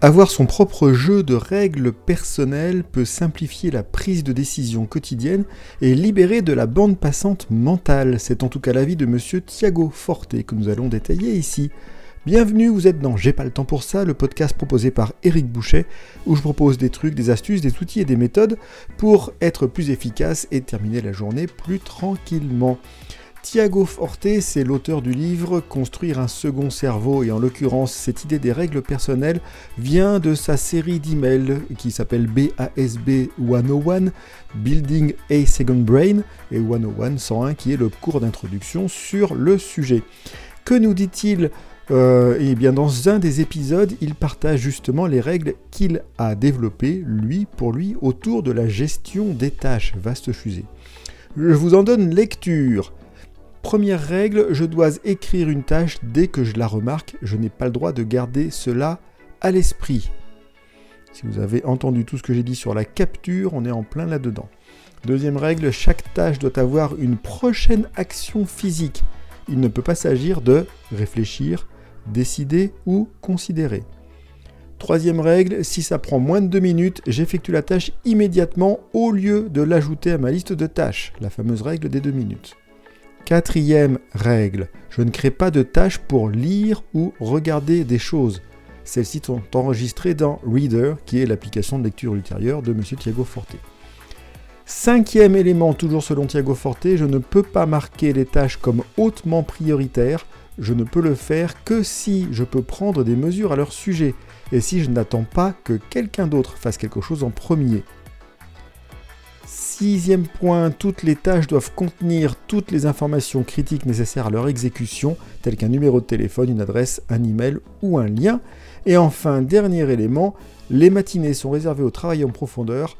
Avoir son propre jeu de règles personnelles peut simplifier la prise de décision quotidienne et libérer de la bande passante mentale. C'est en tout cas l'avis de monsieur Thiago Forte que nous allons détailler ici. Bienvenue, vous êtes dans J'ai pas le temps pour ça, le podcast proposé par Eric Boucher, où je propose des trucs, des astuces, des outils et des méthodes pour être plus efficace et terminer la journée plus tranquillement. Thiago Forte, c'est l'auteur du livre Construire un second cerveau, et en l'occurrence, cette idée des règles personnelles vient de sa série d'emails qui s'appelle BASB 101, Building a Second Brain, et 101 101 qui est le cours d'introduction sur le sujet. Que nous dit-il? Euh, Eh bien, dans un des épisodes, il partage justement les règles qu'il a développées, lui, pour lui, autour de la gestion des tâches. Vaste fusée. Je vous en donne lecture. Première règle, je dois écrire une tâche dès que je la remarque. Je n'ai pas le droit de garder cela à l'esprit. Si vous avez entendu tout ce que j'ai dit sur la capture, on est en plein là-dedans. Deuxième règle, chaque tâche doit avoir une prochaine action physique. Il ne peut pas s'agir de réfléchir, décider ou considérer. Troisième règle, si ça prend moins de deux minutes, j'effectue la tâche immédiatement au lieu de l'ajouter à ma liste de tâches, la fameuse règle des deux minutes. Quatrième règle, je ne crée pas de tâches pour lire ou regarder des choses. Celles-ci sont enregistrées dans Reader, qui est l'application de lecture ultérieure de M. Thiago Forte. Cinquième élément, toujours selon Thiago Forte, je ne peux pas marquer les tâches comme hautement prioritaires. Je ne peux le faire que si je peux prendre des mesures à leur sujet et si je n'attends pas que quelqu'un d'autre fasse quelque chose en premier. Sixième point, toutes les tâches doivent contenir toutes les informations critiques nécessaires à leur exécution, telles qu'un numéro de téléphone, une adresse, un email ou un lien. Et enfin, dernier élément, les matinées sont réservées au travail en profondeur.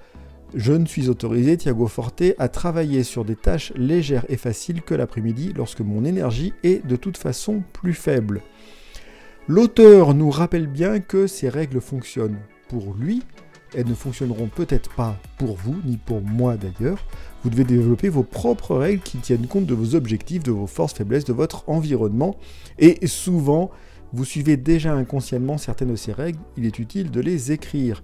Je ne suis autorisé, Thiago Forte, à travailler sur des tâches légères et faciles que l'après-midi lorsque mon énergie est de toute façon plus faible. L'auteur nous rappelle bien que ces règles fonctionnent pour lui elles ne fonctionneront peut-être pas pour vous, ni pour moi d'ailleurs. Vous devez développer vos propres règles qui tiennent compte de vos objectifs, de vos forces, faiblesses, de votre environnement. Et souvent, vous suivez déjà inconsciemment certaines de ces règles, il est utile de les écrire.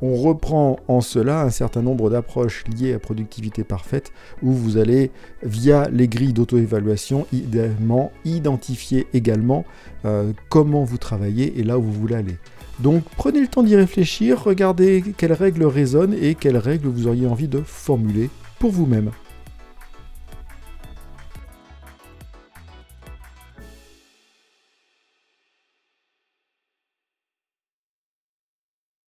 On reprend en cela un certain nombre d'approches liées à productivité parfaite, où vous allez, via les grilles d'auto-évaluation, identifier également euh, comment vous travaillez et là où vous voulez aller. Donc prenez le temps d'y réfléchir, regardez quelles règles résonnent et quelles règles vous auriez envie de formuler pour vous-même.